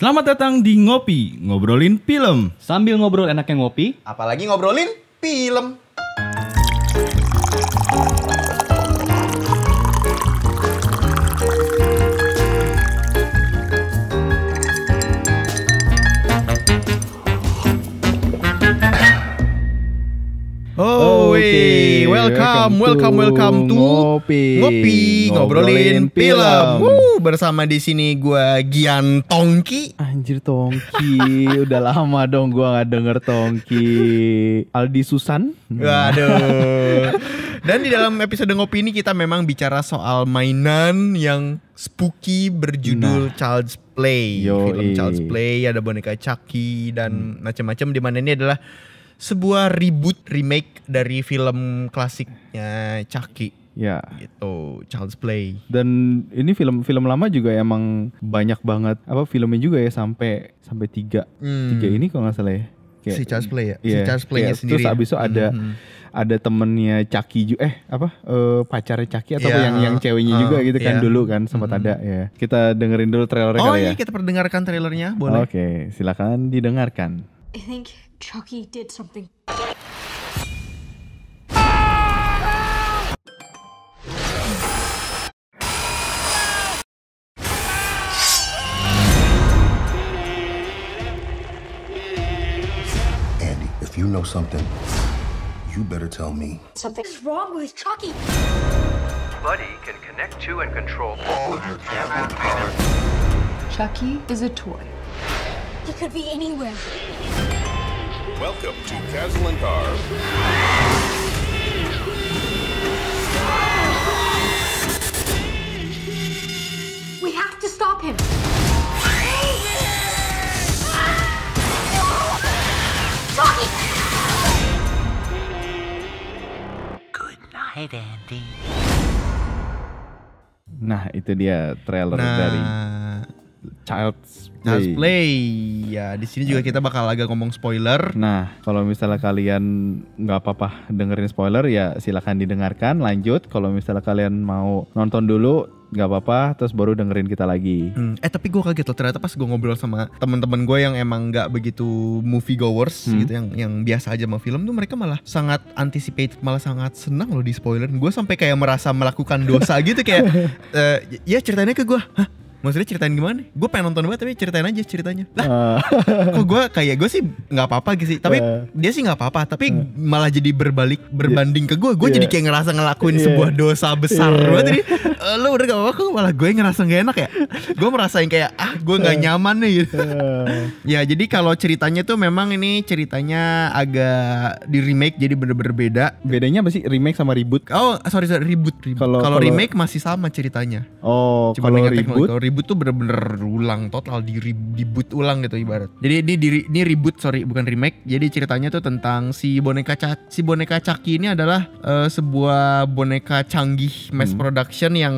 Selamat datang di Ngopi, ngobrolin film. Sambil ngobrol enaknya ngopi, Apalagi ngobrolin film. Oh, Wey. welcome, welcome, welcome to Ngopi. Ngopi, ngobrolin, Ngobrolin film. film. Wuh, bersama di sini gua Gian Tongki. Anjir Tongki, udah lama dong gua nggak denger Tongki. Aldi Susan. Waduh. Dan di dalam episode ngopi ini kita memang bicara soal mainan yang spooky berjudul Child's Play. Yoi. Film Child's Play ada boneka Chucky dan macam-macam di mana ini adalah sebuah reboot remake dari film klasiknya Chucky Ya. gitu Child's Play. Dan ini film-film lama juga emang banyak banget apa filmnya juga ya sampai sampai tiga Hmm. tiga ini kok nggak salah ya. Kayak- si Child's Play ya. Iya, si Child's Play-nya kayak- sendiri. Terus abis itu ada Mhm. ada temennya Chucky juga eh apa eh, pacarnya Chucky atau Iya, yang yang ceweknya uh, juga gitu kan iya. dulu kan sempat Mhm. ada ya. Kita dengerin dulu trailernya Oh kali iya ya. kita perdengarkan trailernya boleh. Oke, silakan didengarkan. I think Chucky did something. Andy, if you know something, you better tell me. Something's wrong with Chucky. Buddy can connect to and control all of your camera power. Chucky is a toy. He could be anywhere. Welcome to Castle and Carve. We have to stop him. Chucky! Nah, itu dia trailer Nah, dari Child's Play. Child's Play. Ya, di sini juga kita bakal agak ngomong spoiler. Nah, kalau misalnya kalian nggak apa-apa dengerin spoiler ya silakan didengarkan. Lanjut, kalau misalnya kalian mau nonton dulu nggak apa-apa, terus baru dengerin kita lagi. Hmm, eh tapi gue kaget loh ternyata pas gue ngobrol sama teman-teman gue yang emang nggak begitu movie goers Hmm. gitu yang yang biasa aja sama film tuh mereka malah sangat anticipated malah sangat senang loh di spoiler gue sampai kayak merasa melakukan dosa gitu kayak eh, ya ceritanya ke gue hah maksudnya ceritain gimana? Gue pengen nonton banget tapi ceritain aja ceritanya. Lah Eh, kok gue kayak gue sih nggak apa-apa gitu sih. Tapi Eh. dia sih nggak apa-apa tapi malah jadi berbalik berbanding ke gue gue Iya. jadi kayak ngerasa ngelakuin Iya. sebuah dosa besar. Iya. banget ini Eh, lu udah gak apa-apa kok malah gue ngerasa gak enak ya? Gue merasain kayak ah gue nggak nyaman nih gitu. Eh, ya jadi kalau ceritanya tuh memang ini ceritanya agak di remake jadi bener-bener beda. Bedanya apa sih? Remake sama reboot? oh sorry sorry reboot, reboot. Kalau- remake masih sama ceritanya. Oh, kalau reboot Reboot tuh bener-bener ulang total di boot ulang gitu ibarat. Jadi ini di, ini reboot sorry bukan remake. Jadi ceritanya tuh tentang si boneka Ca- si boneka Chucky ini adalah eh, sebuah boneka canggih mass Hmm. production yang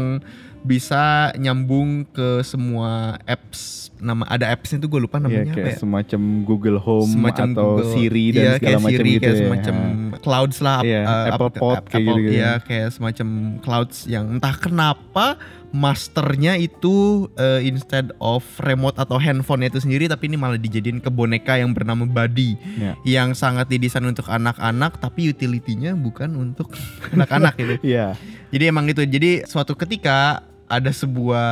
bisa nyambung ke semua apps. Nama ada appsnya tuh gue lupa ya namanya apa kayak ya. semacam Google Home Semacam atau Google- Siri dan iya, segala macam gitu kayak ya. semacam clouds lah Iya, eh, Apple apa- Pod Apple- kayak gitu-gitu. iya kayak semacam clouds yang entah kenapa masternya itu eh, instead of remote atau handphone itu sendiri tapi ini malah dijadiin ke boneka yang bernama Buddy Ya. yang sangat didesain untuk anak-anak tapi utility-nya bukan untuk anak-anak gitu. Iya. Jadi emang itu. Jadi suatu ketika ada sebuah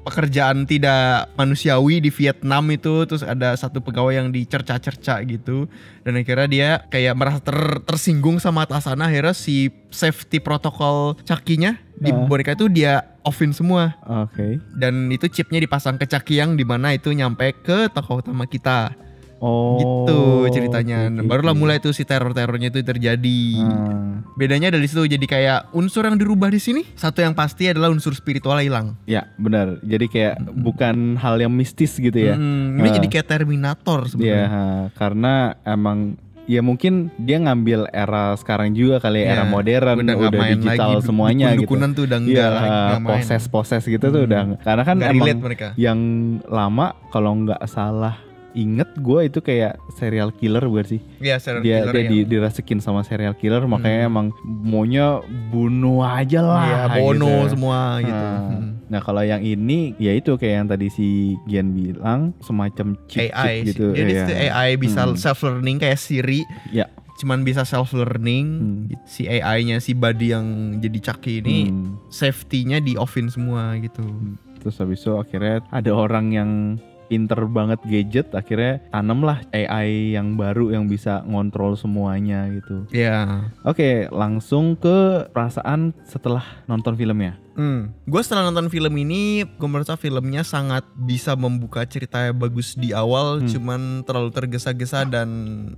pekerjaan tidak manusiawi di Vietnam itu terus ada satu pegawai yang dicerca-cerca gitu dan akhirnya dia kayak merasa ter- tersinggung sama atasannya akhirnya si safety protokol cakinya di Ah. boneka itu dia offin semua Oke. dan itu chipnya dipasang ke caki yang di mana itu nyampe ke tokoh utama kita Oh. gitu ceritanya oke, barulah mulai tuh si teror-terornya itu terjadi Ah. Bedanya dari situ jadi kayak unsur yang dirubah di sini satu yang pasti adalah unsur spiritual hilang. Ya benar. Jadi kayak bukan hal yang mistis gitu ya. Hmm, ini Ah. jadi kayak Terminator Iya, sebenarnya. ha, karena emang ya mungkin dia ngambil era sekarang juga kali ya, era Ya, modern udah udah, digital lagi, semuanya gitu. dukun-dukunan tuh udah enggak Iya, lagi, poses-poses gitu tuh udah nggak- karena kan Nggak emang mereka. yang lama kalau nggak salah inget gue itu kayak serial killer bukan sih Iya, serial dia killer dia yang- di, dirasukin sama serial killer makanya emang maunya bunuh aja lah Iya, Bono gitu. semua gitu. Ah. Hmm. Nah kalau yang ini ya itu kayak yang tadi si Gian bilang semacam chip, AI gitu. Jadi ya. itu AI bisa Hmm. self learning kayak Siri. Ya. Cuman bisa self learning. Hmm. Si AI-nya si Buddy yang jadi Chucky ini Hmm. safety-nya di offin semua gitu. Terus habis itu akhirnya ada orang yang pinter banget gadget akhirnya tanam lah AI yang baru yang bisa ngontrol semuanya gitu. Ya. Oke, langsung ke perasaan setelah nonton filmnya. Hmm. Gue setelah nonton film ini, gue merasa filmnya sangat bisa membuka cerita yang bagus di awal, Hmm. cuman terlalu tergesa-gesa dan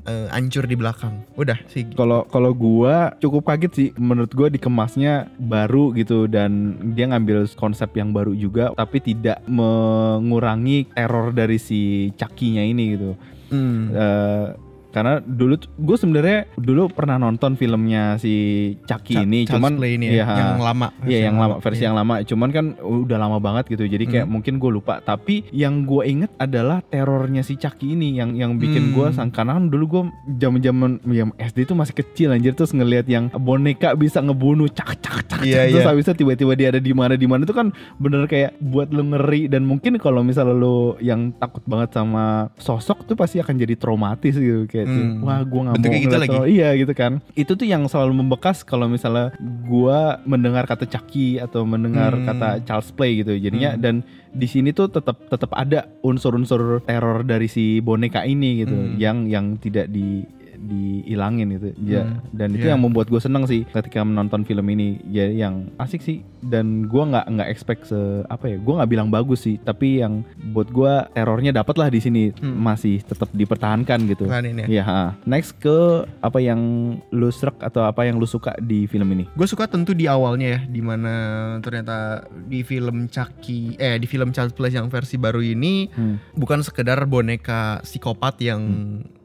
eh, hancur di belakang. Udah sih. Kalau kalau gua cukup kaget sih menurut gua dikemasnya baru gitu dan dia ngambil konsep yang baru juga tapi tidak mengurangi teror dari si Chucky-nya ini gitu. Hmm. Eh, karena dulu gue sebenarnya dulu pernah nonton filmnya si Chucky Cha- ini cuman Play ini iya, ya, yang lama. Iya yang lama versi Iya. yang lama cuman kan udah lama banget gitu jadi kayak Hmm. mungkin gue lupa tapi yang gue inget adalah terornya si Chucky ini yang yang bikin Hmm. gue sang karena kan dulu gue zaman zaman ya SD itu masih kecil anjir terus ngelihat yang boneka bisa ngebunuh cak cak cak Iya, cak, terus iya. habis itu tiba-tiba dia ada di mana di mana itu kan bener kayak buat lu ngeri dan mungkin kalau misalnya lu yang takut banget sama sosok tuh pasti akan jadi traumatis gitu kayak Hmm. wah gue nggak mau gitu lagi. lo." iya gitu kan itu tuh yang selalu membekas kalau misalnya gua mendengar kata Chucky atau mendengar Hmm. kata Charles Play gitu jadinya Hmm. dan di sini tuh tetap tetap ada unsur-unsur teror dari si boneka ini gitu Hmm. yang yang tidak di dihilangin gitu ya Hmm. dan itu Iya. yang membuat gue seneng sih ketika menonton film ini ya yang asik sih dan gua nggak nggak expect se apa ya gua nggak bilang bagus sih tapi yang buat gua terornya dapat lah di sini Hmm. masih tetap dipertahankan gitu Tahanin ya. Ha. next ke apa yang lu serak atau apa yang lu suka di film ini? Gue suka tentu di awalnya ya, di mana ternyata di film Chucky, eh di film Child's Play yang versi baru ini Hmm. bukan sekedar boneka psikopat yang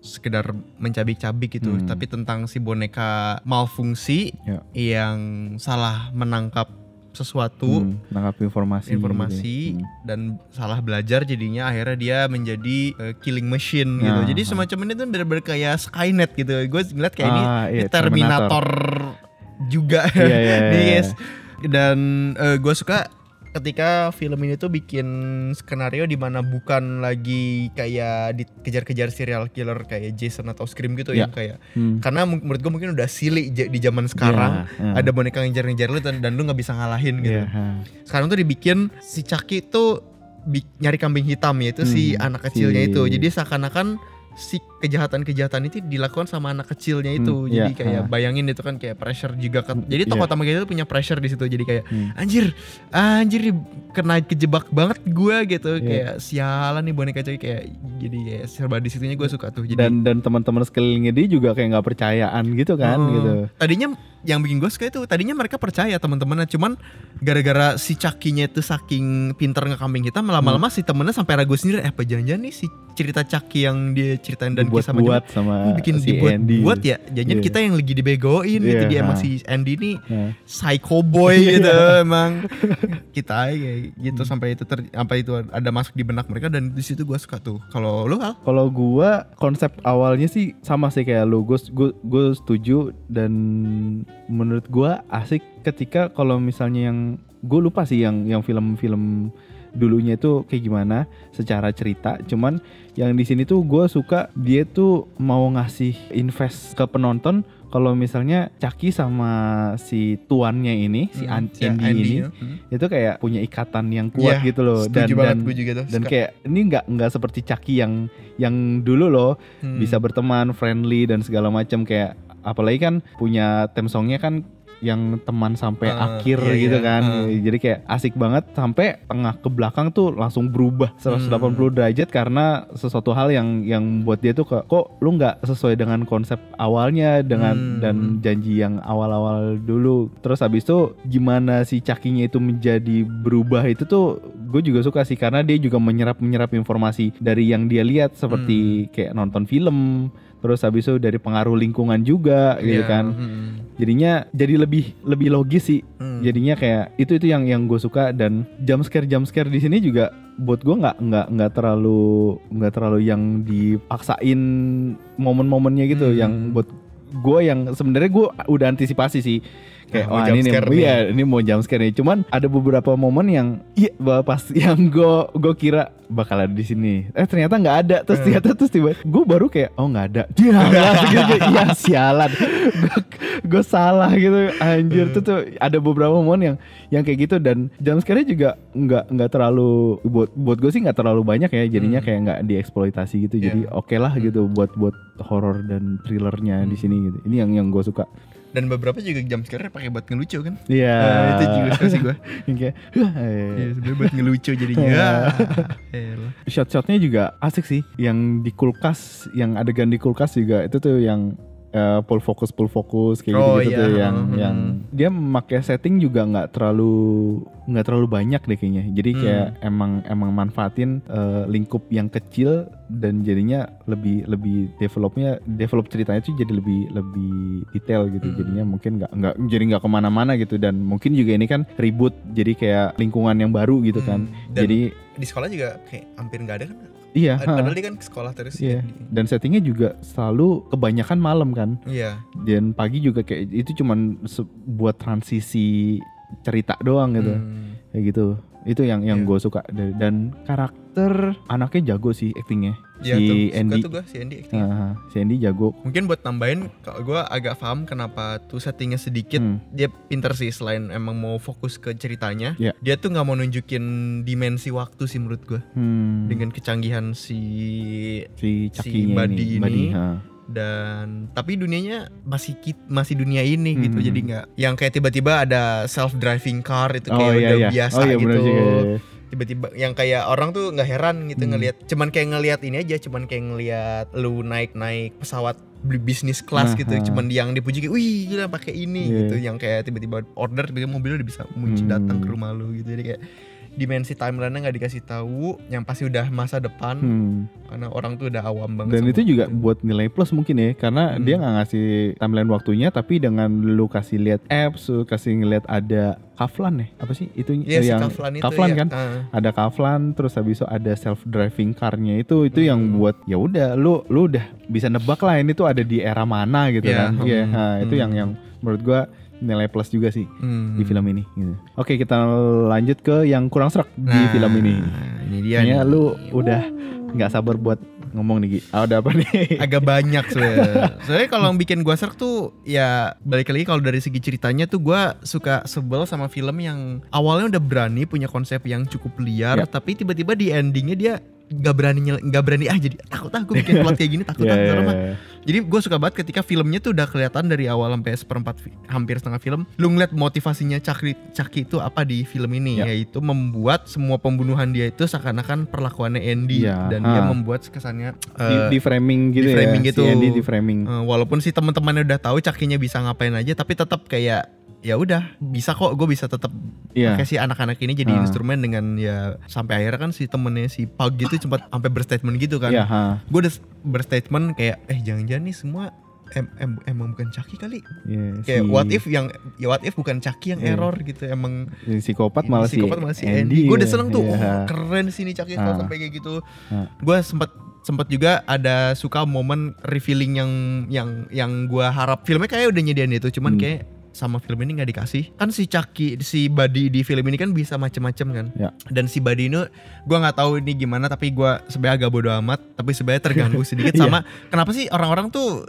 sekedar mencabik-cabik gitu, Hmm. tapi tentang si boneka malfungsi Ya. yang salah menangkap sesuatu. Hmm, nangkap informasi. informasi gitu. Hmm. dan salah belajar jadinya akhirnya dia menjadi eh, killing machine Nah, gitu. Jadi ah. semacam ini tuh bener-bener kayak Skynet gitu. Gue ngeliat kayak ini, Ah, ini iya, Terminator, juga. Iya, iya, iya, Nih, iya. guys. Dan gue suka ketika film ini tuh bikin skenario di mana bukan lagi kayak dikejar-kejar serial killer kayak Jason atau Scream gitu Ya. yang kayak Hmm. karena menurut gue mungkin udah silly di zaman sekarang Iya, ada boneka yang ngejar-ngejar lu dan, dan lu nggak bisa ngalahin gitu ha. sekarang tuh dibikin si Chucky bi- nyari kambing hitam yaitu si Hmm, anak kecilnya si- itu jadi seakan-akan si kejahatan-kejahatan itu dilakukan sama anak kecilnya itu Hmm, jadi iya, kayak ha. bayangin itu kan kayak pressure juga kan jadi tokoh utama kita itu punya pressure di situ jadi kayak Hmm. anjir anjir kena kejebak banget gue gitu Iya. kayak sialan nih boneka Chucky kayak jadi kayak serba di situnya gue suka tuh jadi Dan dan teman-teman sekelilingnya dia juga kayak nggak percayaan gitu kan Oh. gitu. Tadinya yang bikin gue suka itu tadinya mereka percaya teman-temannya cuman gara-gara si Chucky-nya itu saking pinter ngekambing hitam lama-lama Hmm. si temennya sampai ragu sendiri eh apa jangan-jangan nih si cerita Chucky yang dia ceritain dan kisah macam buat sama bikin si dibuat Andy. buat ya jangan Iya. kita yang lagi dibegoin gitu Iya, dia emang ha. si Andy nih Ya. psycho boy gitu emang kita kayak gitu sampai itu ter, sampai itu ada masuk di benak mereka dan di situ gue suka tuh kalau lu Al Kalau gua konsep awalnya sih sama sih kayak lu, gue gue setuju dan menurut gua asik ketika kalau misalnya yang gue lupa sih yang yang film-film dulunya itu kayak gimana secara cerita. Cuman yang di sini tuh gue suka dia tuh mau ngasih invest ke penonton kalau misalnya Chucky sama si tuannya ini si Hmm, si Andy, Andy, ini ya. Hmm. itu kayak punya ikatan yang kuat Iya, gitu loh dan dan juga tuh dan suka. kayak ini nggak nggak seperti Chucky yang yang dulu loh Hmm. bisa berteman friendly dan segala macam kayak apalagi kan punya theme songnya kan yang teman sampai Ah, akhir iya, gitu iya. kan Ah. jadi kayak asik banget sampai tengah ke belakang tuh langsung berubah 180 Hmm. derajat karena sesuatu hal yang yang buat dia tuh kok kok lu nggak sesuai dengan konsep awalnya dengan Hmm. dan janji yang awal-awal dulu terus habis itu gimana si cakinya itu menjadi berubah itu tuh gue juga suka sih karena dia juga menyerap menyerap informasi dari yang dia lihat Hmm. seperti kayak nonton film terus habis itu dari pengaruh lingkungan juga gitu Iya, kan hmm. jadinya jadi lebih lebih logis sih Hmm. jadinya kayak itu itu yang yang gue suka dan jump scare jump scare di sini juga buat gue nggak nggak nggak terlalu nggak terlalu yang dipaksain momen-momennya gitu Hmm. yang buat gue yang sebenarnya gue udah antisipasi sih kayak Nah, jump ini nih, scare nih." iya ini mau jump scare nih. Cuman ada beberapa momen yang iya pas yang gue gue kira bakal ada di sini. Eh ternyata nggak ada. Terus Hmm. ternyata terus tiba gue baru kayak oh nggak ada. Dia gitu, iya sialan. gue salah gitu anjir Hmm. tuh tuh ada beberapa momen yang yang kayak gitu dan jump scare juga nggak nggak terlalu buat buat gue sih nggak terlalu banyak ya jadinya Hmm. kayak nggak dieksploitasi gitu Iya. jadi oke lah gitu buat buat horor dan thrillernya di Hmm. sini gitu ini yang yang gue suka Dan beberapa juga jump scare pakai buat ngelucu kan. Iya. Nah, itu juga suka sih gue. Kayak, "Hah, eh." Iya, sebenarnya buat ngelucu jadinya. Iya. Elah. Shot-shotnya juga asik sih. Yang di kulkas, yang adegan di kulkas juga itu tuh yang eh, full fokus full fokus kayak Oh, gitu, iya. tuh yang Hmm. yang dia memakai setting juga nggak terlalu nggak terlalu banyak deh kayaknya. Jadi Hmm. kayak emang emang manfaatin eh, lingkup yang kecil dan jadinya lebih lebih developnya develop ceritanya tuh jadi lebih lebih detail gitu. Hmm. Jadinya mungkin nggak nggak jadi nggak ke mana-mana gitu dan mungkin juga ini kan ribut jadi kayak lingkungan yang baru gitu kan. Hmm. Dan Jadi di sekolah juga kayak hampir nggak ada kan. Iya. Ad- ha. Padahal dia kan ke sekolah terus. Iya. ya. Dan settingnya juga selalu kebanyakan malam kan. Iya. Dan pagi juga kayak itu cuman buat transisi cerita doang gitu. Hmm. Kayak gitu. Itu yang yang Iya. gue suka dan karakter anaknya jago sih actingnya. Iya si tuh, suka Andy. tuh gue si Andy acting. Nah, si Andy jago. Mungkin buat tambahin, kalau gue agak paham kenapa tuh settingnya sedikit Hmm. dia pinter sih selain emang mau fokus ke ceritanya. Iya. Dia tuh nggak mau nunjukin dimensi waktu sih menurut gue Hmm. dengan kecanggihan si si Chucky-nya Buddy ini. ini. Buddy, ha. dan tapi dunianya masih kit- masih dunia ini gitu Hmm. jadi nggak yang kayak tiba-tiba ada self driving car itu Oh kayak iya udah iya. biasa oh iya gitu juga. iya. Tiba-tiba yang kayak orang tuh nggak heran gitu Hmm. ngelihat cuman kayak ngelihat ini aja cuman kayak ngelihat lu naik-naik pesawat beli bisnis kelas Nah, gitu cuman yang dipuji kayak wih gila pakai ini Iya. gitu yang kayak tiba-tiba order tiba-tiba mobilnya udah bisa muncul Hmm. datang ke rumah lu gitu jadi kayak dimensi timeline-nya nggak dikasih tahu yang pasti udah masa depan Hmm. karena orang tuh udah awam banget Dan itu juga itu. buat nilai plus mungkin ya karena Hmm. dia nggak ngasih timeline waktunya tapi dengan lu kasih lihat apps, lu kasih ngeliat ada Kaflan ya apa sih itu Iya si yang Kaflan itu Kaflan ya. kan Ah. ada Kaflan terus habis itu ada self driving car-nya itu itu yang Hmm. buat ya udah lu lu udah bisa nebak lah ini tuh ada di era mana gitu Iya, kan iya hmm, nah, itu hmm. yang yang menurut gua nilai plus juga sih Hmm. di film ini gitu. Oke kita lanjut ke yang kurang serak di Nah, film ini Ini dia Kayaknya lu udah nggak sabar buat ngomong nih Gi. Ah, ada apa nih agak banyak sebenarnya. Soalnya kalau yang bikin gua serak tuh ya balik lagi kalau dari segi ceritanya tuh gua suka sebel sama film yang awalnya udah berani punya konsep yang cukup liar Ya. tapi tiba-tiba di endingnya dia nggak berani nggak berani ah jadi takut ah gue bikin plot kayak gini takut Ya, ah ya, serem ah. ya. Jadi gue suka banget ketika filmnya tuh udah kelihatan dari awal sampai seperempat hampir setengah film, lu ngeliat motivasinya Chucky, Chucky itu apa di film ini, Ya. yaitu membuat semua pembunuhan dia itu seakan-akan perlakuannya Andy Ya, dan dia ha. membuat kesannya di, eh, di framing gitu di framing ya gitu. si Andy di framing eh, walaupun si teman-temannya udah tahu Chucky-nya bisa ngapain aja, tapi tetap kayak ya udah bisa kok gue bisa tetap Iya. pakai si anak-anak ini jadi Ha. instrumen dengan ya sampai akhirnya kan si temennya si Pug gitu sempat sampai berstatement gitu kan ha. gue udah berstatement kayak eh jangan-jangan nih semua em, em- emang bukan Chucky kali Iya, kayak si- what if yang ya what if bukan Chucky yang Iya. error gitu emang si psikopat malah si psikopat malah si Andy, gue udah ya. seneng tuh oh, keren sih nih kalau Ah. sampai kayak gitu Ah. gue sempet sempet juga ada suka momen revealing yang yang yang gue harap filmnya kayak udah nyediain itu cuman Hmm. kayak sama film ini nggak dikasih kan si Chucky si Buddy di film ini kan bisa macem-macem kan Ya. dan si Buddy ini gue nggak tahu ini gimana tapi gue sebenarnya agak bodo amat tapi sebenarnya terganggu sedikit Iya. sama kenapa sih orang-orang tuh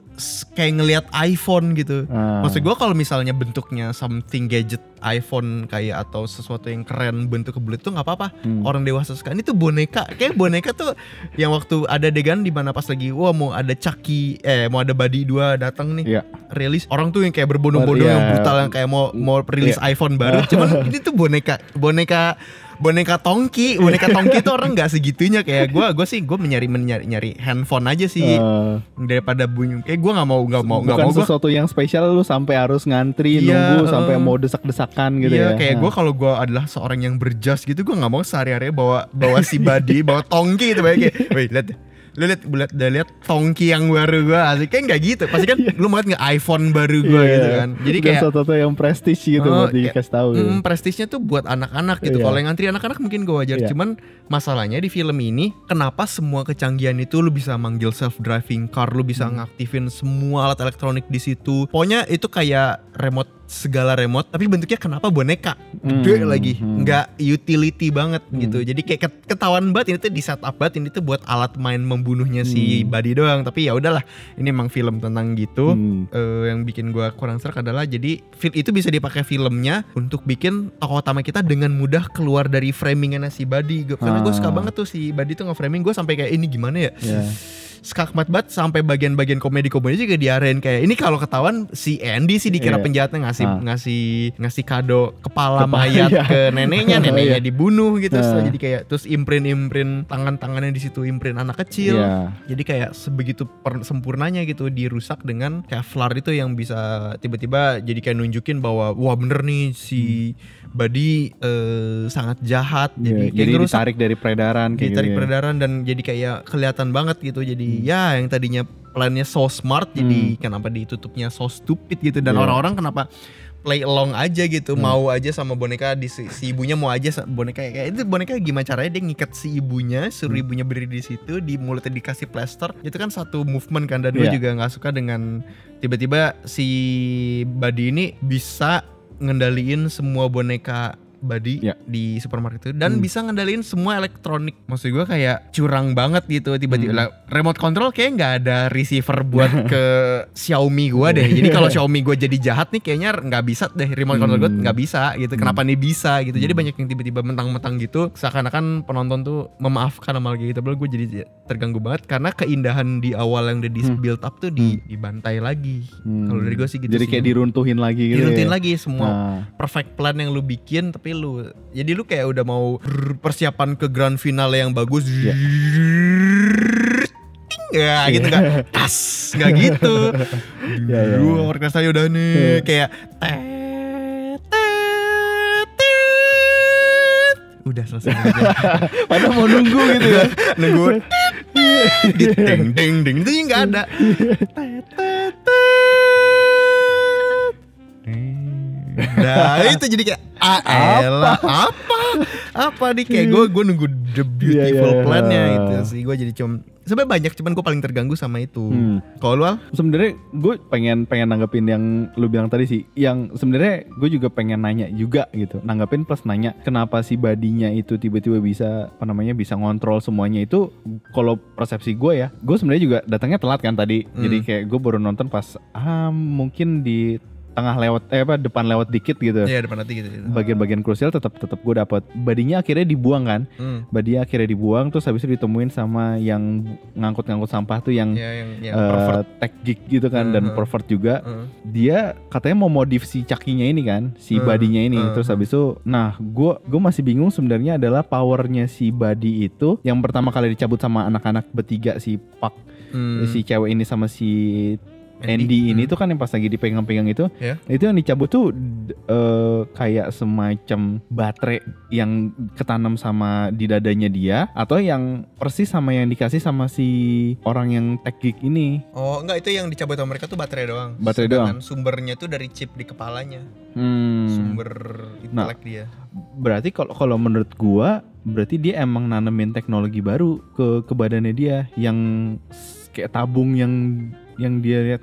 kayak ngelihat iPhone gitu Ah. Maksud gue kalau misalnya bentuknya something gadget iPhone kayak atau sesuatu yang keren bentuk bulat tuh nggak apa-apa. Hmm. Orang dewasa sekarang itu boneka. Kayak boneka tuh yang waktu ada adegan di mana pas lagi wah mau ada Chucky eh mau ada Buddy 2 datang nih Iya. rilis orang tuh yang kayak berbondong-bondong Iya. yang brutal yang kayak mau mau rilis iPhone baru. Cuman ini tuh boneka boneka boneka tongki boneka tongki tuh orang nggak segitunya kayak gue gue sih gue menyari menyari nyari handphone aja sih Eh, daripada bunyi kayak gue nggak mau nggak mau nggak mau gue sesuatu yang spesial lu sampai harus ngantri Iya, nunggu sampai eh. mau desak-desakan gitu iya, ya. kayak Nah. gue kalau gue adalah seorang yang berjas gitu gue nggak mau sehari-hari bawa bawa si body bawa tongki gitu kayak wih lihat deh. Lu lihat udah lihat tongki yang baru gue asik kayak nggak gitu pasti kan lu mau nggak iPhone baru gue Iya. gitu kan jadi kayak sesuatu yang prestis gitu Oh, buat kayak, dikasih tahu gitu. mm, prestisnya tuh buat anak-anak gitu. Iya. Kalau yang ngantri anak-anak mungkin gue wajar. Iya. Cuman masalahnya di film ini, kenapa semua kecanggihan itu lu bisa manggil self driving car, lu bisa Hmm. ngaktifin semua alat elektronik di situ. Pokoknya itu kayak remote segala remote tapi bentuknya kenapa boneka gede Hmm, lagi hmm. nggak utility banget gitu jadi kayak ket- ketahuan banget ini tuh di setup banget ini tuh buat alat main membunuhnya si Hmm. Buddy doang tapi ya udahlah ini emang film tentang gitu Hmm. Eh, yang bikin gua kurang serak adalah jadi itu bisa dipakai filmnya untuk bikin tokoh utama kita dengan mudah keluar dari framingannya si Buddy karena gue suka Ah. banget tuh si Buddy tuh nge-framing gue sampai kayak ini gimana ya Ya. Skakmat banget sampai bagian-bagian komedi-komedi juga diarahin kayak ini kalau ketahuan si Andy sih dikira Iya. penjahatnya ngasih Ah. ngasih ngasih kado kepala, Kepala, mayat iya. ke neneknya neneknya Iya. dibunuh gitu Ah. So, jadi kayak terus imprint-imprint tangan-tangannya di situ imprint anak kecil Iya. jadi kayak sebegitu per- sempurnanya gitu dirusak dengan Kevlar itu yang bisa tiba-tiba jadi kayak nunjukin bahwa wah bener nih si Buddy eh, sangat jahat Iya, jadi kayak jadi ditarik dari peredaran kayak ditarik gitu ya. peredaran dan jadi kayak kelihatan banget gitu jadi ya yang tadinya plannya so smart jadi kenapa ditutupnya so stupid gitu dan Hmm. Iya. Hmm. orang-orang kenapa play along aja gitu mau aja sama boneka di si, si ibunya mau aja boneka kayak itu boneka gimana caranya dia ngikat si ibunya suruh Hmm. ibunya berdiri di situ di mulutnya dikasih plaster itu kan satu movement kan dan gue Iya. juga nggak suka dengan tiba-tiba si Buddy ini bisa ngendaliin semua boneka Buddy Iya. di supermarket itu dan Hmm. bisa ngendaliin semua elektronik. Maksud gue kayak curang banget gitu tiba-tiba Hmm. remote control kayak nggak ada receiver buat ke Xiaomi gue deh. Jadi kalau Xiaomi gue jadi jahat nih kayaknya nggak bisa deh remote control gue Hmm. nggak bisa gitu. Kenapa nih bisa gitu. Jadi banyak yang tiba-tiba mentang-mentang gitu seakan-akan penonton tuh memaafkan sama gitu. Padahal gue jadi terganggu banget karena keindahan di awal yang udah di Hmm. build up tuh di dibantai lagi. Hmm. Kalau dari gue sih gitu Jadi sih. kayak diruntuhin lagi gitu. diruntuhin ya. lagi semua Nah. perfect plan yang lu bikin tapi lu jadi lu kayak udah mau persiapan ke grand final yang bagus Iya. ting ya gitu nggak tas nggak gitu Iya, iya, dulu iya. orkestranya udah nih Iya. kayak udah selesai aja. Padahal mau nunggu gitu ya. nunggu di ding ding ding itu nggak ada. Nah itu jadi kayak ah elah, apa apa nih kayak gue gue nunggu the beautiful Iya, iya. plan-nya itu sih gue jadi cuma sebenarnya banyak cuman gue paling terganggu sama itu Hmm. kalau lu Al? Sebenarnya gue pengen pengen nanggepin yang lu bilang tadi sih. Yang sebenarnya gue juga pengen nanya juga gitu. Nanggepin plus nanya kenapa si badinya itu tiba-tiba bisa apa namanya bisa ngontrol semuanya itu. Kalau persepsi gue ya, gue sebenarnya juga datangnya telat kan tadi. Jadi Hmm. kayak gue baru nonton pas ah mungkin di tengah lewat eh apa depan lewat dikit gitu. Iya depan hati gitu, gitu. Bagian-bagian krusial tetap tetap gue dapat. Badinya akhirnya dibuang kan. Hmm. Badinya akhirnya dibuang terus habis itu ditemuin sama yang ngangkut-ngangkut sampah tuh yang ya yang yang pervert tech gitu kan dan Mhm. pervert juga Heeh. dia katanya mau modif si cakinya ini kan si Mhm. badinya ini Mhm. terus habis itu nah gue gue masih bingung sebenarnya adalah powernya si badi itu yang pertama kali dicabut sama anak-anak bertiga si Pak Hmm. si cewek ini sama si Andy, ini Hmm. tuh kan yang pas lagi dipegang-pegang itu Ya. itu yang dicabut tuh eh, kayak semacam baterai yang ketanam sama di dadanya dia atau yang persis sama yang dikasih sama si orang yang tech geek ini Oh enggak itu yang dicabut sama mereka tuh baterai doang. Baterai Sedangkan Sumbernya tuh dari chip di kepalanya. Hmm. Sumber Nah. intelek dia. Berarti kalau kalau menurut gua berarti dia emang nanemin teknologi baru ke ke badannya dia yang kayak tabung yang yang dia lihat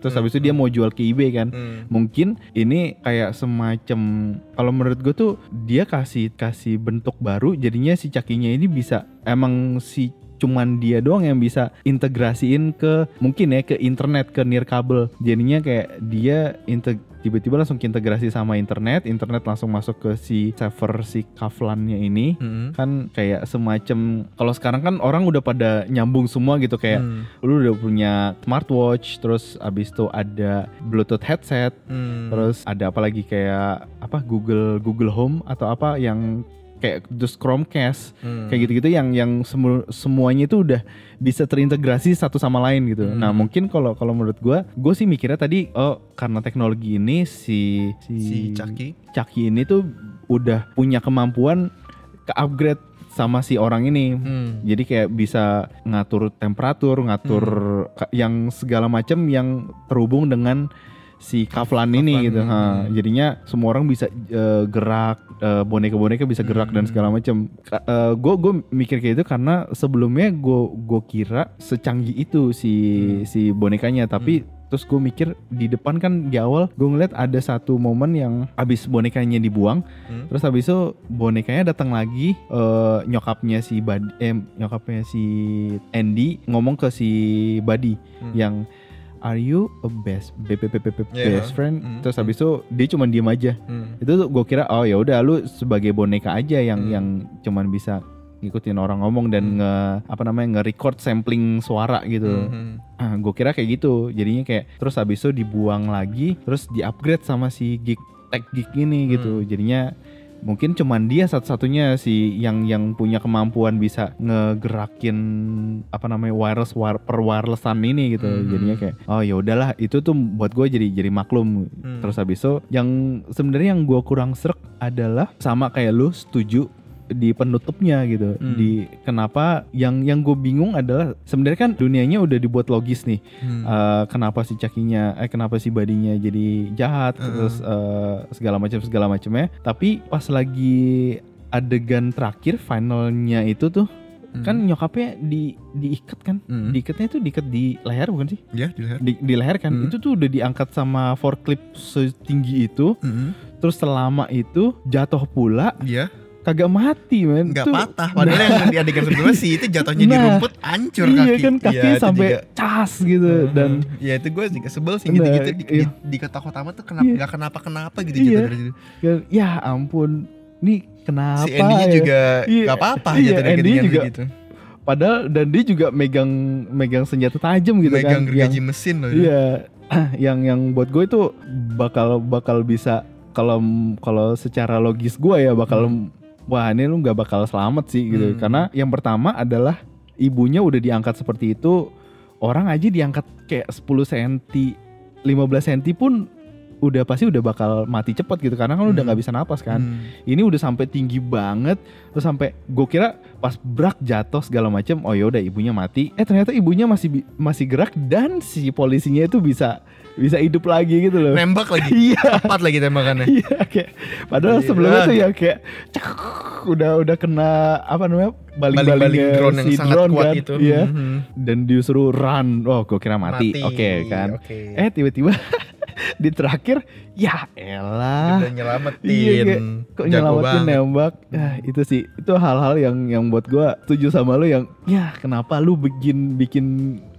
terus habis itu dia mau jual ke eBay kan. Hmm. Mungkin ini kayak semacam kalau menurut gue tuh dia kasih kasih bentuk baru jadinya si cakinya ini bisa emang si cuman dia doang yang bisa integrasiin ke mungkin ya ke internet ke nirkabel jadinya kayak dia integ tiba-tiba langsung integrasi sama internet internet langsung masuk ke si server si kaflannya ini Hmm. kan kayak semacam kalau sekarang kan orang udah pada nyambung semua gitu kayak Hmm. lu udah punya smartwatch terus abis itu ada bluetooth headset Hmm. terus ada apa lagi kayak apa Google Google Home atau apa yang kayak terus Chromecast Hmm. kayak gitu-gitu yang yang semu- semuanya itu udah bisa terintegrasi satu sama lain gitu. Hmm. Nah mungkin kalau kalau menurut gua, gue sih mikirnya tadi oh karena teknologi ini si si, si Chucky. Chucky ini tuh udah punya kemampuan ke upgrade sama si orang ini. Hmm. Jadi kayak bisa ngatur temperatur, ngatur Hmm. yang segala macam yang terhubung dengan si Kaflan ini Kaflan gitu. ini, Ha, hmm. Jadinya semua orang bisa eh, gerak, eh, boneka-boneka bisa gerak dan Hmm. segala macam. Gue gue mikir kayak itu karena sebelumnya gue gue kira secanggih itu si Hmm. si bonekanya, tapi terus gue mikir di depan kan di awal gue ngeliat ada satu momen yang abis bonekanya dibuang Hmm. terus habis itu bonekanya datang lagi eh, nyokapnya si Bad eh, nyokapnya si Andy ngomong ke si Buddy Hmm. yang are you a best b- b- b- b- Yeah. best friend Hmm. terus habis itu dia cuma diem aja Hmm. itu gue kira oh ya udah lu sebagai boneka aja yang Hmm. yang cuman bisa ngikutin orang ngomong dan Hmm. nge apa namanya nge-record sampling suara gitu. Hmm. gue kira kayak gitu. Jadinya kayak terus habis itu dibuang lagi, terus di-upgrade sama si geek tech geek ini Hmm. gitu. Jadinya mungkin cuman dia satu-satunya si yang yang punya kemampuan bisa ngegerakin apa namanya wireless wire, per wirelessan ini gitu. Hmm. Jadinya kayak oh ya udahlah itu tuh buat gue jadi jadi maklum. Hmm. Terus habis itu yang sebenarnya yang gue kurang serak adalah sama kayak lu setuju di penutupnya gitu Hmm. di kenapa yang yang gue bingung adalah sebenarnya kan dunianya udah dibuat logis nih Hmm. Eh, kenapa si cakinya eh kenapa si badinya jadi jahat Heeh. terus eh, segala macam segala macamnya tapi pas lagi adegan terakhir finalnya itu tuh Hmm. kan nyokapnya di diikat kan Hmm. diikatnya itu diikat di leher bukan sih ya dilihat. di, di leher kan Hmm. itu tuh udah diangkat sama forklift setinggi itu Hmm. terus selama itu jatuh pula Iya, kagak mati men nggak patah. Padahal yang di adegan sebelumnya sih itu jatuhnya di Nah, rumput hancur iya kaki. kan kaki Iya, itu sampai juga. cas gitu Mhm. dan ya itu gue juga sebel sih Nah, gitu-gitu di, iya. di, di kota kota tuh kenapa Iya. nggak kenapa-kenapa gitu Iya. jatuh dari situ. ya, ya ampun nih kenapa Si Andy-nya ya? juga Iya, nggak apa-apa iya, dari Andy juga gitu. padahal dan dia juga megang megang senjata tajam gitu Megang kan gergaji yang mesin loh. iya yang yang buat gue itu bakal bakal bisa kalau kalau secara logis gue ya bakal wah ini lu nggak bakal selamat sih gitu Hmm. karena yang pertama adalah ibunya udah diangkat seperti itu orang aja diangkat kayak 10 cm 15 cm pun udah pasti udah bakal mati cepat gitu karena kan udah Hmm. nggak bisa napas kan Hmm. ini udah sampai tinggi banget terus sampai gue kira pas brak jatuh segala macam oh ya udah ibunya mati eh ternyata ibunya masih masih gerak dan si polisinya itu bisa bisa hidup lagi gitu loh Nembak lagi. iya Tepat lagi tembakannya. iya kayak padahal Gila. sebelumnya tuh ya kayak cek, udah udah kena apa namanya Baling-baling drone yang si sangat drone kuat kan itu. iya Mhm. dan disuruh run oh gue kira mati, oke kan Oke. eh tiba-tiba di terakhir ya elah udah nyelamatin. Iya, kok nyelamatin banget. nembak ah, itu sih itu hal-hal yang yang buat gua setuju sama lu yang ya kenapa lu bikin bikin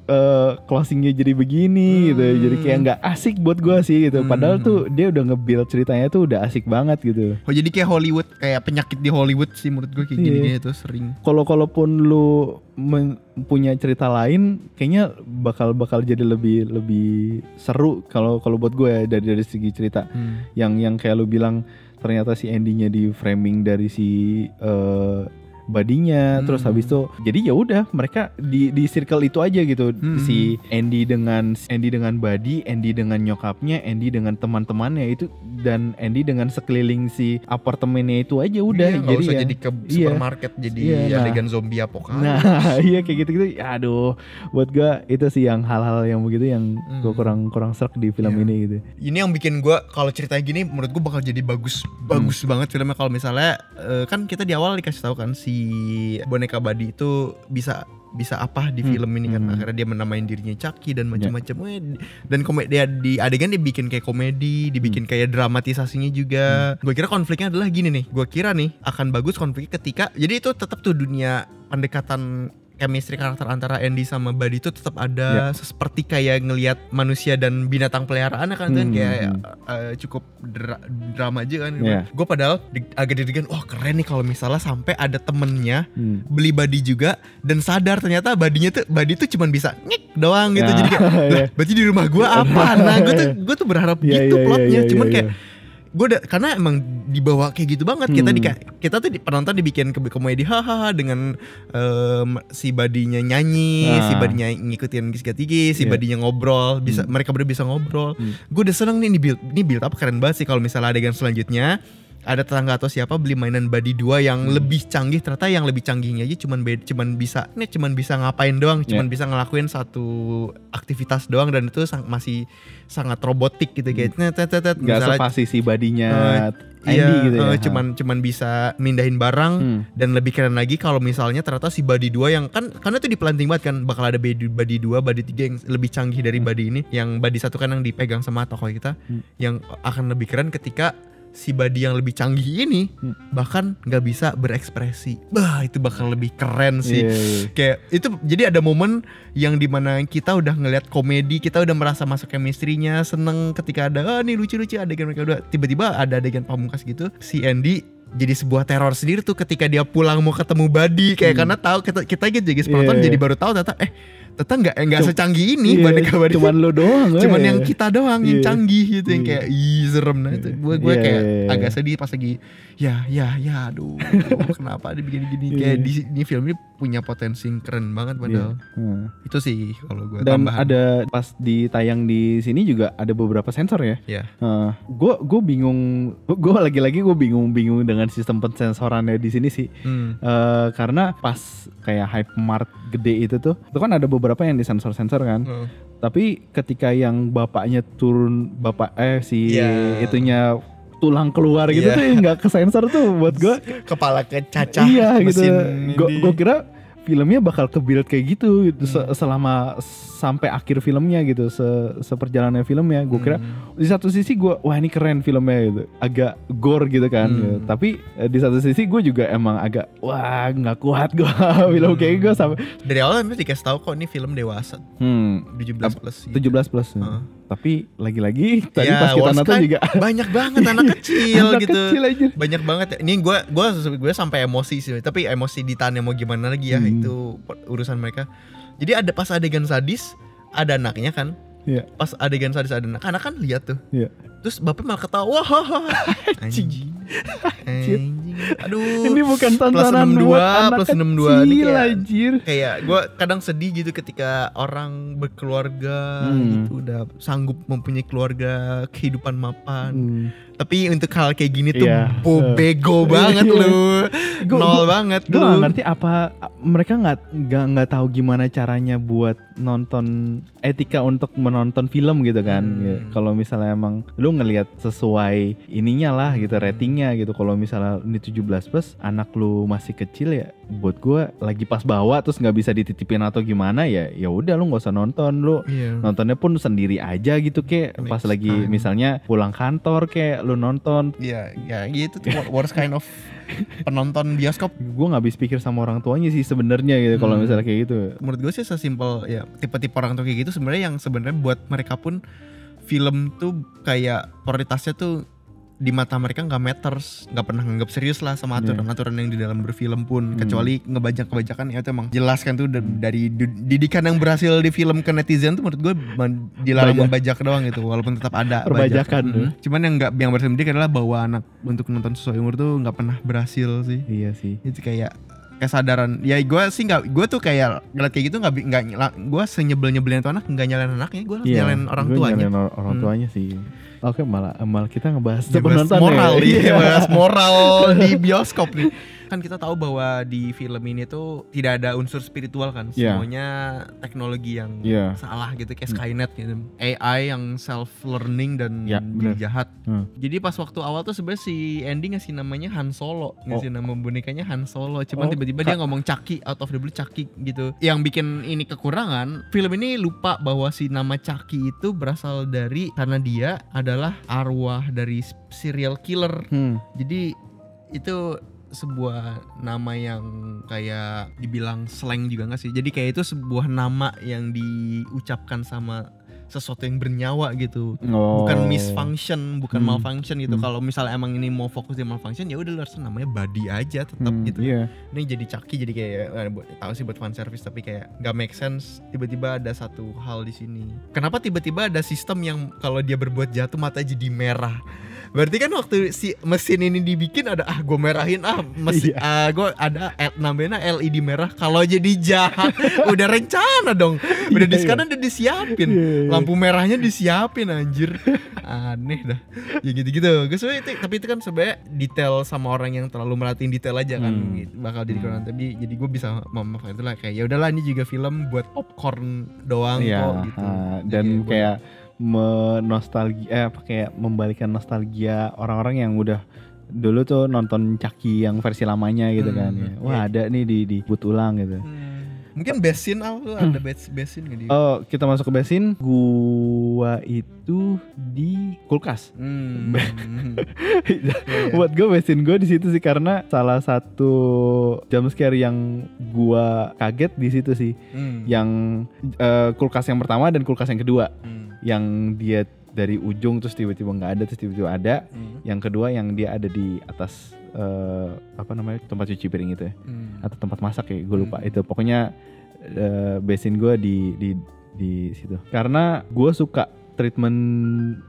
eh, closingnya jadi begini gitu jadi kayak nggak asik buat gua sih gitu padahal Hmm. tuh dia udah nge-build ceritanya tuh udah asik banget gitu Oh jadi kayak Hollywood kayak penyakit di Hollywood sih menurut gue kayak Iya. gini-gini tuh sering. kalau kalaupun lu men- punya cerita lain kayaknya bakal bakal jadi lebih lebih seru kalau kalau buat gue ya dari dari segi cerita Hmm. yang yang kayak lu bilang ternyata si endingnya di framing dari si eh, badinya Hmm. terus habis itu jadi ya udah mereka di di circle itu aja gitu Hmm. si Andy dengan Andy dengan Buddy Andy dengan nyokapnya Andy dengan teman-temannya itu dan Andy dengan sekeliling si apartemennya itu aja udah Iya, jadi usah ya jadi ke iya. supermarket jadi Iya, nah. adegan zombie apokalips. Nah, iya kayak gitu-gitu. Ya, aduh, buat gua itu sih yang hal-hal yang begitu yang gua Hmm. kurang kurang serak di film Iya. ini gitu. Ini yang bikin gua kalau ceritanya gini menurut gua bakal jadi bagus bagus Hmm. banget filmnya kalau misalnya eh, kan kita di awal dikasih tahu kan si boneka Buddy itu bisa bisa apa di Hmm. film ini kan Hmm. akhirnya dia menamain dirinya Chucky dan macam-macam Weh, dan komedi dia di adegan dia bikin kayak komedi dibikin Hmm. kayak dramatisasinya juga gue kira konfliknya adalah gini nih gue kira nih akan bagus konfliknya ketika jadi itu tetap tuh dunia pendekatan chemistry karakter antara Andy sama Buddy itu tetap ada seperti kayak ngelihat manusia dan binatang peliharaan kan kan Hmm, kayak hmm. eh, cukup dra- drama aja kan Iya. gue padahal agak deg-degan wah keren nih kalau misalnya sampai ada temennya Hmm. beli body juga dan sadar ternyata badinya tuh body tuh cuman bisa ngik doang gitu Ya, jadi kayak lah berarti di rumah gua apa nah gue tuh gue tuh berharap Iya, gitu iya, plotnya iya, iya, cuman iya. kayak gue udah karena emang dibawa kayak gitu banget kita Hmm. di kita tuh di, penonton dibikin ke komedi hahaha dengan em, si badinya nyanyi Ah. si badinya ngikutin gis tinggi si Iya. badinya ngobrol bisa mereka berdua bisa ngobrol Hmm. gue udah seneng nih ini build ini build up keren banget sih kalau misalnya adegan selanjutnya ada tetangga atau siapa beli mainan body 2 yang Hmm. lebih canggih ternyata yang lebih canggihnya aja cuman bed, cuman bisa ini cuman bisa ngapain doang cuman Ya. bisa ngelakuin satu aktivitas doang dan itu sang- masih sangat robotik gitu kayak tet, tet, tet, tet. Hmm. Gak Misalnya, sepasi si badinya eh, Andy iya, gitu ya. eh, cuman cuman bisa mindahin barang Hmm. dan lebih keren lagi kalau misalnya ternyata si body 2 yang kan karena itu diplanting banget kan bakal ada body body 2, body 3 yang lebih canggih dari body ini yang body satu kan yang dipegang sama tokoh kita Hmm. yang akan lebih keren ketika si body yang lebih canggih ini Hmm. bahkan nggak bisa berekspresi. Bah, itu bakal lebih keren sih. Iya, iya. Kayak itu jadi ada momen yang di mana kita udah ngeliat komedi, kita udah merasa masuk chemistry-nya, seneng ketika ada ah nih lucu-lucu adegan mereka udah tiba-tiba ada adegan pamungkas gitu, si Andy jadi sebuah teror sendiri tuh ketika dia pulang mau ketemu Buddy kayak karena tahu kita kita gitu jadi penonton Iya. jadi baru tahu ternyata eh ternyata nggak eh, nggak secanggih ini Iya, boneka Buddy cuman lo doang cuman eh. yang kita doang yang Iya. canggih gitu yang Iya. kayak ih serem nah itu gue gue kayak iya, agak sedih pas lagi ya ya ya aduh kenapa dibikin gini Iya. kayak di ini film ini punya potensi yang keren banget padahal Hmm. itu sih kalau gue Dan tambahan ada pas ditayang di sini juga ada beberapa sensor ya. ya gue gue bingung, gue lagi-lagi gue bingung-bingung dengan sistem pensensorannya di sini sih. hmm. Eh, karena pas kayak Hypermart gede itu tuh, itu kan ada beberapa yang disensor-sensor kan. Oh. Tapi ketika yang bapaknya turun, bapak eh si Iya. itunya tulang keluar gitu Iya. tuh nggak kesensor tuh buat gue. kepala kecacah iya gitu. Gue kira filmnya bakal ke build kayak gitu gitu, Hmm. selama sampai akhir filmnya gitu se seperjalanan filmnya gue kira Hmm. di satu sisi gue wah ini keren filmnya gitu agak gore gitu kan Hmm. gitu. tapi eh, di satu sisi gue juga emang agak wah nggak kuat gue film kayak gue sampai dari awal memang dikasih tahu kok ini film dewasa hmm 17 plus gitu. 17 plus Heeh. tapi lagi-lagi tadi Ya, pas kita nonton kan juga banyak banget anak kecil anak gitu kecil aja banyak banget ya. ini gue gue gue sampai emosi sih tapi emosi ditanya mau gimana lagi ya Hmm. itu urusan mereka jadi ada pas adegan sadis ada anaknya kan? Iya. pas adegan sadis ada anak anak kan lihat tuh. Iya. terus bapak malah ketawa anjing aduh ini bukan plus tontonan 62, buat anak plus 62 ini kecil kayak- anjir kayak gue kadang sedih gitu ketika orang berkeluarga Hmm. gitu udah sanggup mempunyai keluarga kehidupan mapan Hmm. tapi untuk hal kayak gini tuh Iya. bo- bego banget Iya. lu Gua- nol gua- banget gue lu gak ngerti apa mereka nggak nggak nggak tahu gimana caranya buat nonton etika untuk menonton film gitu kan Hmm. Kalau misalnya emang lu ngelihat sesuai ininya lah gitu Hmm. Ratingnya gitu kalau misalnya ini 17 plus anak lu masih kecil ya buat gue lagi pas bawa terus nggak bisa dititipin atau gimana ya ya udah lu nggak usah nonton lu Iya. nontonnya pun sendiri aja gitu kayak Next pas lagi time. misalnya pulang kantor kayak lu nonton Iya, ya gitu tuh worst kind of penonton bioskop. gue nggak habis pikir sama orang tuanya sih sebenarnya gitu kalau Hmm. misalnya kayak gitu Menurut gue sih sesimpel ya tipe-tipe orang tua kayak gitu sebenarnya yang sebenarnya buat mereka pun film tuh kayak prioritasnya tuh di mata mereka nggak matters, nggak pernah nganggap serius lah sama Iya. aturan-aturan yang di dalam berfilm pun, Hmm. kecuali ngebajak-kebajakan ya itu emang jelas kan tuh da- dari didikan yang berhasil di film ke netizen tuh menurut gue dilarang Bajak. membajak doang gitu, walaupun tetap ada Perbajakan bajak. Mhm. Cuman yang nggak yang berhasil mendidik adalah bawa anak untuk nonton sesuai umur tuh nggak pernah berhasil sih iya sih itu kayak kesadaran ya gue sih nggak gue tuh kayak ngeliat kayak gitu nggak nggak gue senyebel nyebelin tuh anak nggak nyalain anaknya gue Iya, nyalain orang gue tuanya nyalain or- orang Hmm. tuanya sih. Oke malah malah kita ngebahas Ya, bahas penonton moral ya. nih bahas moral di bioskop nih kan kita tahu bahwa di film ini tuh tidak ada unsur spiritual kan Iya. semuanya teknologi yang Iya. salah gitu kayak Hmm. Skynet gitu AI yang self learning dan Ya, bener. jahat Hmm. jadi pas waktu awal tuh sebenarnya si Andy ngasih namanya Han Solo ngasih nama bonekanya Han Solo cuman Oh, tiba-tiba dia ngomong Chucky out of the blue Chucky gitu yang bikin ini kekurangan film ini lupa bahwa si nama Chucky itu berasal dari karena dia adalah arwah dari serial killer Hmm. jadi itu sebuah nama yang kayak dibilang slang juga gak sih? Jadi kayak itu sebuah nama yang diucapkan sama sesuatu yang bernyawa gitu. Oh. Bukan misfunction, bukan Hmm. malfunction gitu. Hmm. Kalau misalnya emang ini mau fokus di malfunction ya udah lu harus namanya body aja tetap Hmm, gitu. Iya. Ini jadi caki jadi kayak eh, tahu sih buat fan service tapi kayak gak make sense tiba-tiba ada satu hal di sini. Kenapa tiba-tiba ada sistem yang kalau dia berbuat jahat tuh mata jadi merah? Berarti kan waktu si mesin ini dibikin ada ah gue merahin ah mesin Iya. ah gue ada L- namanya LED merah kalau jadi jahat udah rencana dong udah di Iya, sekarang udah disiapin Iya, iya. lampu merahnya disiapin anjir aneh dah ya gitu-gitu gue itu tapi itu kan sebenarnya detail sama orang yang terlalu merhatiin detail aja kan Hmm. gitu, bakal jadi kurang tapi jadi gue bisa memaafkan itu lah kayak ya udahlah ini juga film buat popcorn doang Iya, kok gitu Jadi dan buat- kayak menostalgia eh apa kayak membalikan nostalgia orang-orang yang udah dulu tuh nonton Chucky yang versi lamanya gitu Hmm, kan ya. Wah, iya. ada nih di di boot ulang gitu. Hmm, mungkin scene al lu ada gak di Oh, kita masuk ke besin. Gua itu di kulkas. Hmm. Iya, Buat gue besin gue di situ sih karena salah satu jump scare yang gua kaget di situ sih. Hmm. Yang eh, kulkas yang pertama dan kulkas yang kedua. Hmm. Yang dia dari ujung terus tiba-tiba nggak ada terus tiba-tiba ada. Hmm. Yang kedua yang dia ada di atas eh, apa namanya tempat cuci piring itu ya Hmm. atau tempat masak ya gue lupa Hmm. itu pokoknya eh, basin gue di di di situ karena gue suka treatment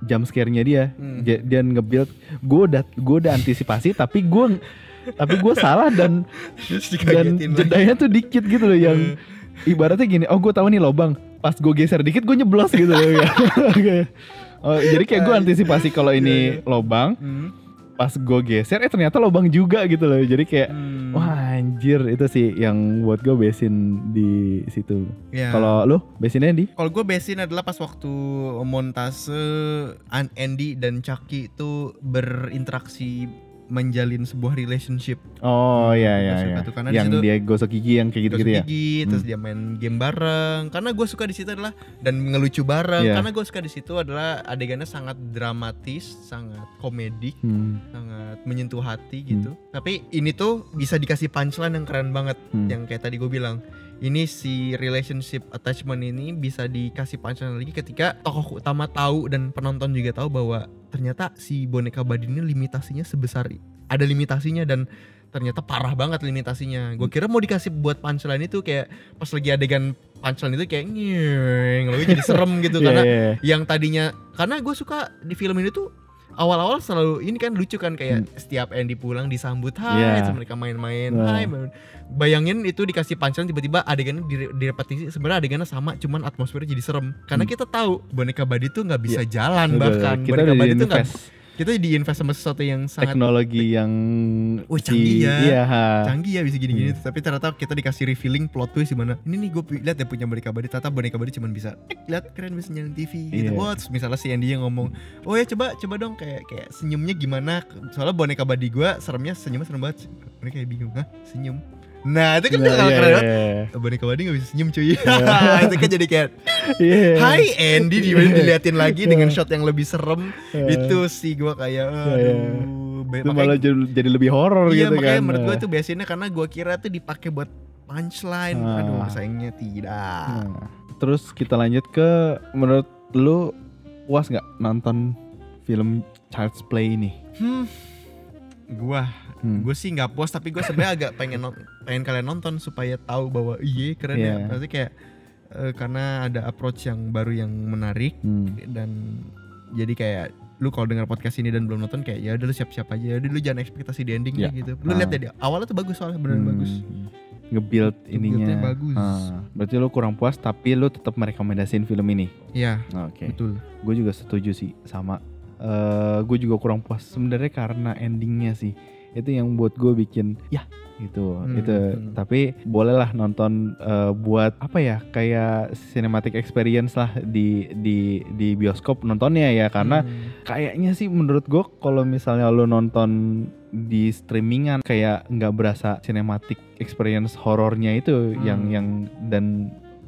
jump scare-nya dia Hmm. dia, dia nge-build gue udah gue udah antisipasi tapi gue tapi gue salah dan dan jedanya tuh dikit gitu loh yang ibaratnya gini oh gue tahu nih lobang pas gue geser dikit gue nyeblos gitu loh Kayak, oh, jadi kayak gue antisipasi kalau ini lobang Hmm. pas gue geser eh ternyata lobang juga gitu loh. Jadi kayak Hmm. wah anjir itu sih yang buat gue besin di situ. Ya. kalau lu besinnya di? Kalau gue besin adalah pas waktu montase An- Andy dan Chucky itu berinteraksi menjalin sebuah relationship. oh iya iya Gua suka iya tuh, karena yang situ- dia gosok gigi yang kayak gitu gitu Gosok ya gigi, terus dia main game bareng. Karena gue suka di situ adalah dan ngelucu bareng. Iya. Karena gue suka di situ adalah adegannya sangat dramatis, sangat komedik, Hmm. sangat menyentuh hati gitu. Tapi ini tuh bisa dikasih punchline yang keren banget. Hmm. Yang kayak tadi gue bilang, ini si relationship attachment ini bisa dikasih punchline lagi ketika tokoh utama tahu dan penonton juga tahu bahwa ternyata si boneka badi ini limitasinya sebesar ada limitasinya dan ternyata parah banget limitasinya. Gue kira mau dikasih buat punchline itu kayak pas lagi adegan punchline itu kayak nyeng, lalu jadi serem gitu Iya, karena iya, iya. yang tadinya karena gue suka di film ini tuh awal-awal selalu ini kan lucu kan kayak setiap Andy pulang disambut hai Hmm. Iya. mereka main-main Nah. hai bayangin itu dikasih punchline tiba-tiba adegannya dire- direpetisi sebenarnya adegannya sama cuman atmosfernya jadi serem karena kita tahu boneka badi tuh nggak bisa jalan Hmm. Iya. Betul, bahkan kita boneka udah badi tuh nggak kita diinvest sama sesuatu yang sangat teknologi yang Wah, canggih ya. iya canggih ya bisa gini-gini. Hmm. tapi ternyata kita dikasih revealing plot twist di mana ini nih gue lihat ya punya boneka badi ternyata boneka badi cuma bisa "Eh, lihat keren bisa nyalain TV gitu. Iya. wah terus misalnya si Andy yang ngomong oh ya coba coba dong. Kayak kayak senyumnya gimana? Soalnya boneka badi gue seremnya senyumnya serem banget mereka kayak bingung hah? Senyum nah itu kan Nah, nah, iya, keren banget. iya, boneka badi gak bisa senyum cuy. Itu kan jadi kayak iya. Hai Andy. Di diliatin lagi dengan shot yang lebih serem. Iya. itu sih gue kayak Iya. aduh itu makanya- malah jadi, jadi lebih horor iya gitu makanya kan. menurut gue Nah. itu biasanya karena gue kira tuh dipakai buat punchline. Ah. aduh sayangnya tidak. Nah, terus kita lanjut ke menurut lu puas nggak nonton film Child's Play ini? Hmm. Gua Hmm. gue sih nggak puas tapi gue sebenarnya agak pengen pengen kalian nonton supaya tahu bahwa iya keren Iya. ya pasti kayak eh, karena ada approach yang baru yang menarik Hmm. dan jadi kayak lu kalau dengar podcast ini dan belum nonton kayak ya udah lu siap-siap aja udah lu jangan ekspektasi di ending Ya. deh gitu lu Ah. lihat dia awalnya tuh bagus soalnya beneran Hmm. bagus nge-build ininya Nge-buildnya bagus. Ah, berarti lu kurang puas tapi lu tetap merekomendasiin film ini Iya oke betul gue juga setuju sih sama eh gue juga kurang puas sebenarnya karena endingnya sih itu yang buat gue bikin ya gitu Hmm, itu hmm. tapi bolehlah nonton eh, buat apa ya kayak cinematic experience lah di di di bioskop nontonnya ya karena Hmm. kayaknya sih menurut gue kalau misalnya lo nonton di streamingan kayak nggak berasa cinematic experience horornya itu yang Hmm. yang dan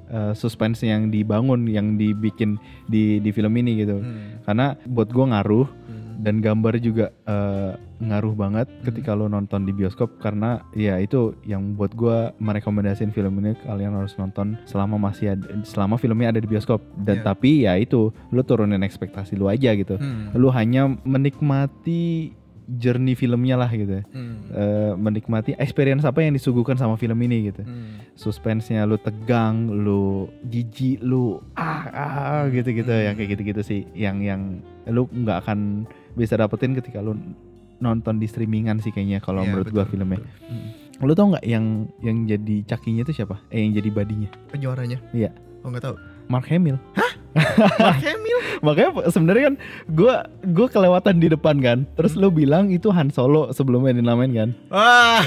eh, suspense yang dibangun yang dibikin di di film ini gitu Hmm. karena buat gue ngaruh Hmm. dan gambar juga eh, ngaruh banget ketika lo nonton di bioskop karena ya itu yang buat gue merekomendasiin film ini kalian harus nonton selama masih ada selama filmnya ada di bioskop dan Iya. tapi ya itu lo turunin ekspektasi lo aja gitu Hmm. lu hanya menikmati journey filmnya lah gitu Hmm. Eh, menikmati experience apa yang disuguhkan sama film ini gitu Hmm. suspense-nya lu tegang lu jijik lu ah, ah gitu gitu Hmm. yang kayak gitu gitu sih yang yang lu nggak akan bisa dapetin ketika lu nonton di streamingan sih kayaknya kalau Iya, menurut gua betul, filmnya betul. Hmm. lu tau nggak yang yang jadi cakinya itu siapa eh yang jadi badinya Penjuaranya. Iya. Oh nggak tahu. Mark Hamill. Mark Hamill. Makanya sebenarnya kan gue gue kelewatan di depan kan. Terus lo bilang itu Han Solo sebelumnya dinamain kan. Wah.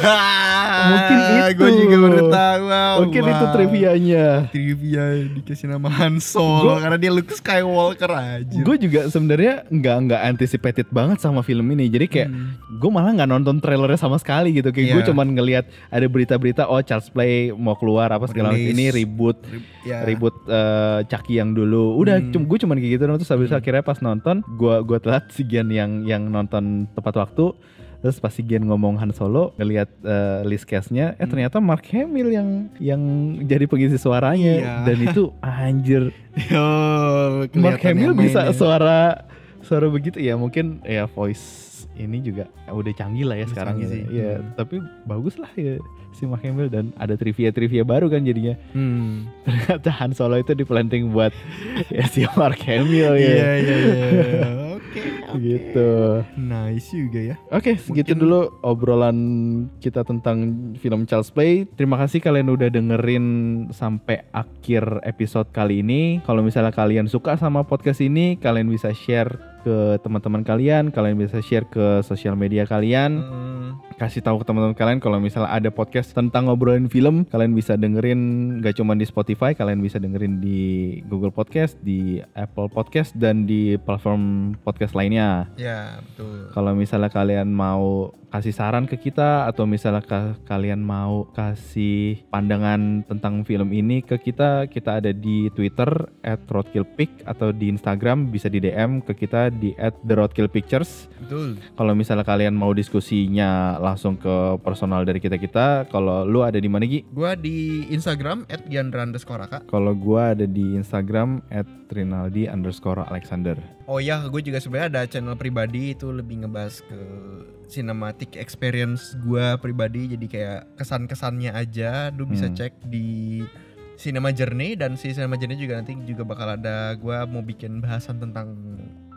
Mungkin itu. Gue juga baru tahu. Wow, Mungkin itu wow. trivianya. Trivia dikasih nama Han Solo Gua- karena dia Luke Skywalker aja. Gue juga sebenarnya nggak nggak anticipated banget sama film ini. Jadi kayak gue malah nggak nonton trailernya sama sekali gitu. Kayak gue Hmm. Iya. cuman ngelihat ada berita-berita oh Charles Play mau keluar apa segala macam. Ini reboot ya. ribut eh, Chucky yang dulu udah Hmm. gue cuman kayak gitu terus habis itu akhirnya pas nonton gua gua telat si Gian yang yang nonton tepat waktu terus pas si Gian ngomong Han Solo ngelihat eh, list cast-nya eh Hmm. ternyata Mark Hamill yang yang jadi pengisi suaranya Iya. dan itu anjir Oh, Mark Hamill bisa ya. suara suara begitu ya mungkin ya voice ini juga udah canggih lah ya Udah sekarang ya. sih. Iya, Hmm. tapi bagus lah ya si Mark Hamill dan ada trivia-trivia baru kan jadinya Hmm. ternyata Han Solo itu diplanting buat ya si Mark Hamill ya. Iya iya iya. Oke. Gitu. Nice juga ya. Oke, segitu Mungkin- dulu obrolan kita tentang film Charles Play. Terima kasih kalian udah dengerin sampai akhir episode kali ini. Kalau misalnya kalian suka sama podcast ini, kalian bisa share ke teman-teman kalian, kalian bisa share ke sosial media kalian. Hmm. kasih tahu ke teman-teman kalian kalau misalnya ada podcast tentang ngobrolin film kalian bisa dengerin gak cuma di Spotify kalian bisa dengerin di Google Podcast di Apple Podcast dan di platform podcast lainnya Ya betul. kalau misalnya kalian mau kasih saran ke kita atau misalnya ka- kalian mau kasih pandangan tentang film ini ke kita kita ada di Twitter @roadkillpic atau di Instagram bisa di DM ke kita di @theroadkillpictures Betul. kalau misalnya kalian mau diskusinya langsung ke personal dari kita kita, kalau lu ada di mana Gi? Gua di Instagram @giandra_raka. Kalau gua ada di Instagram @rinaldi underscore Alexander. Oh ya, gue juga sebenarnya ada channel pribadi itu lebih ngebahas ke cinematic experience gua pribadi jadi kayak kesan-kesannya aja. Lu bisa Hmm. cek di Cinema Journey dan si Cinema Journey juga nanti juga bakal ada gua mau bikin bahasan tentang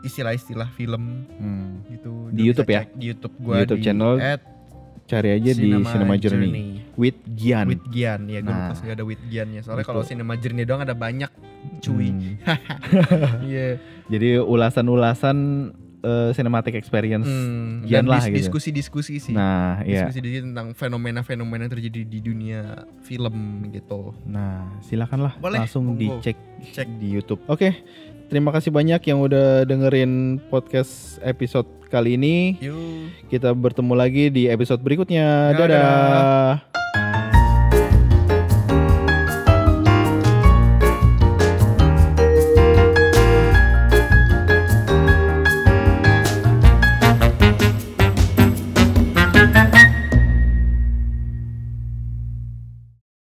istilah-istilah film Hmm. gitu. Di YouTube ya? Di YouTube Di gua YouTube channel Cari aja di Cinema Journey. With Gian. With Gian ya, gue Nah. lupa sih ada with Gian ya. Soalnya Gitu. kalau Cinema Journey doang ada banyak cuy. Hmm. Iya. Jadi ulasan-ulasan eh, cinematic experience Hmm, dan lah dis- gitu. diskusi-diskusi sih. Nah, iya. Diskusi diskusi tentang fenomena-fenomena yang terjadi di dunia film gitu. Nah, silakanlah Boleh, langsung monggo. dicek Cek. di YouTube. Oke. Terima kasih banyak yang udah dengerin podcast episode kali ini. Yuk. Kita bertemu lagi di episode berikutnya. Dadah. Dadah.